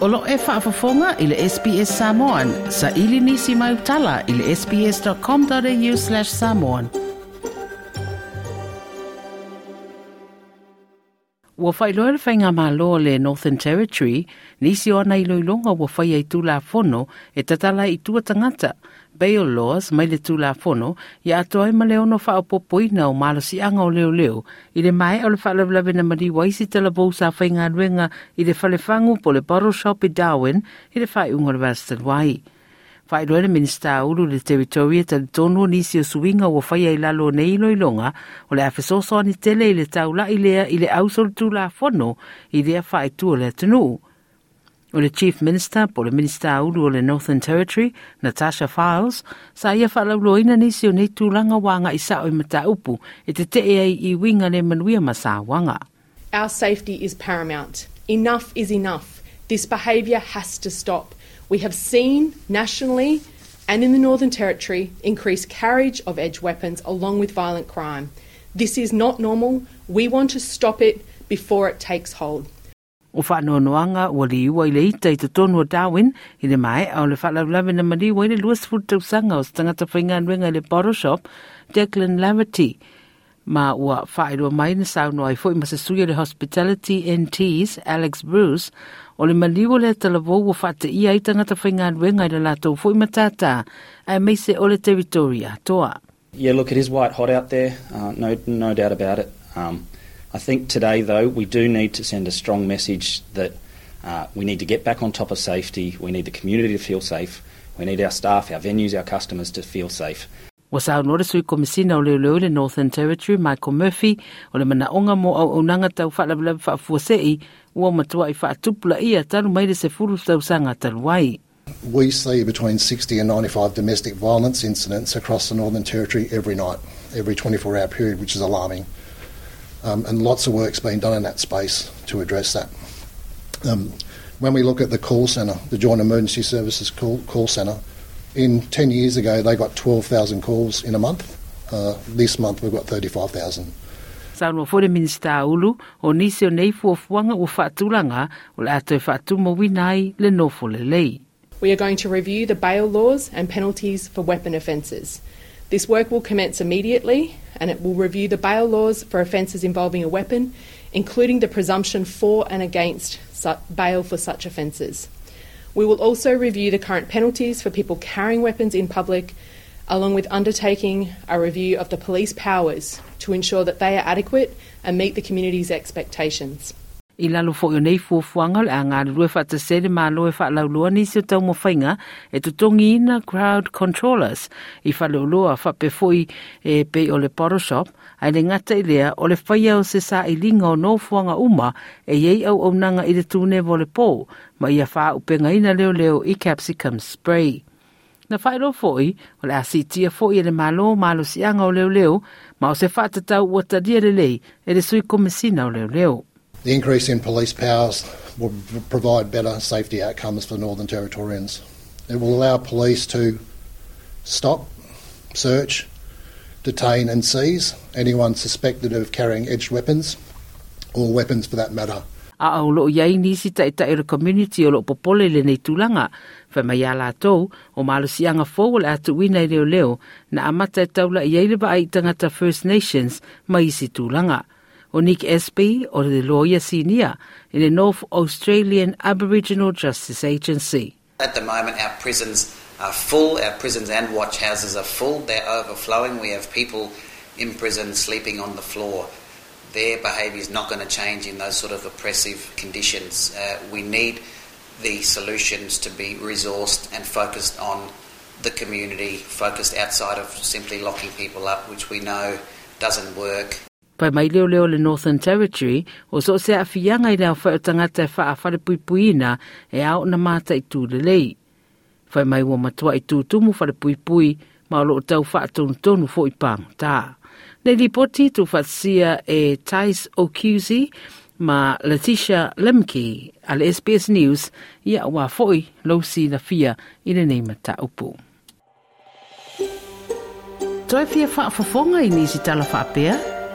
Olo e whaafafonga i le SBS Samoan. Sa ili nisi mai utala i le sbs.com.au slash samoan. Ua whai loa le whainga mā loa le Northern Territory, nisi o ana i loilonga ua whai ai tū la whono e tatala i tua tangata – bail laws mai le tula fono ya atoa i male ono wha opopoina o malo si anga o leo leo i le mai o le wha lawe na mari waisi te la bousa whai ngā ruenga i le whale whangu po le bottle shop i Darwin i le whai unga le Western Wai. Whai roe minista ulu le teritoria ta tonu nisi o suinga o whai ai lalo nei loilonga o le awhisoso ani tele i le taula i lea i le ausol tula fono i lea whai tua le tunu. O le Chief Minister po le Minister Ulu o le Northern Territory, Natasha Fyles, sa ia whalauloina nisi o nei tūlanga wanga i sa o mata upu e te te ei i winga le manuia masa wanga. Our safety is paramount. Enough is enough. This behaviour has to stop. We have seen nationally and in the Northern Territory increased carriage of edge weapons along with violent crime. This is not normal. We want to stop it before it takes hold. O li ua i le ita i te tonu o Darwin i le mai au le na le luas o stangata whainga le bottle shop Declan Laverty. Ma ua mai na sauno ai fwoi le Hospitality NTs Alex Bruce o le maliwa le talavo ua ia i tangata i le lato fwoi matata a meise o le toa. Yeah, look, it is white hot out there, uh, no, no doubt about it. Um, I think today, though, we do need to send a strong message that uh, we need to get back on top of safety. We need the community to feel safe. We need our staff, our venues, our customers to feel safe. Wa sa nore sui komisina o le Northern Territory, Michael Murphy, o le mana onga mo au unanga tau whaalabalabi whaafuasei, ua matua i whaatupula ia taru mai le se furu tau sanga taru wai. We see between 60 and 95 domestic violence incidents across the Northern Territory every night, every 24 hour period, which is alarming. um, and lots of work's been done in that space to address that. Um, when we look at the call centre, the Joint Emergency Services call, call centre, in 10 years ago they got 12,000 calls in a month. Uh, this month we've got 35,000. Saunua fore minista ulu o nisi o nei fuafuanga o whaatulanga o le ato e whaatumo winai le nofo le lei. We are going to review the bail laws and penalties for weapon offences. This work will commence immediately and it will review the bail laws for offences involving a weapon, including the presumption for and against bail for such offences. We will also review the current penalties for people carrying weapons in public, along with undertaking a review of the police powers to ensure that they are adequate and meet the community's expectations. i lalo fo yonei fuafuanga le anga rue fa te sere ma loe fa nisi o tau mawhainga e tutongi ina crowd controllers i fa lau lua fa pe fo e pe o le photoshop ai le ngata i lea o le whaia o se sa i linga o no fuanga uma e iei au au nanga i le tūne vo le pō ma ia fa upenga ina leo leo i capsicum spray. Na whaero fo'i, o le asitia fo'i e le malo, malo si anga o leo leo, ma o se tau ua tadia le lei, e le sui komisina o leo leo. The increase in police powers will provide better safety outcomes for Northern Territorians. It will allow police to stop, search, detain and seize anyone suspected of carrying edged weapons or weapons for that matter. a au loo iai nisi ta ita e community o loo popole le nei tulanga. Fa mai ala tau, o malo si fōu le atu wina i leo leo, na amata e taula iai le ba ai tangata First Nations mai isi tulanga. O Nick Espy o le lawyer senior in the North Australian Aboriginal Justice Agency. At the moment, our prisons are full. Our prisons and watch houses are full. They're overflowing. We have people in prison sleeping on the floor. Their behaviour is not going to change in those sort of oppressive conditions. Uh, we need the solutions to be resourced and focused on the community, focused outside of simply locking people up, which we know doesn't work Pai mai leo leo le Northern Territory, o so se a fianga i leo whai o tangata e wha a whare pui puina e au na mata i tū lei. Whai mai ua matua i tū tumu whare pui pui, ma o lo tau wha tonu tonu fo i pang tā. Nei li poti tu whatsia e Tais O'Cusey, ma Letitia Lemke al SBS News ia wa foi lo na fia i le nei mata upu. Toi fia wha fafonga i nisi tala wha?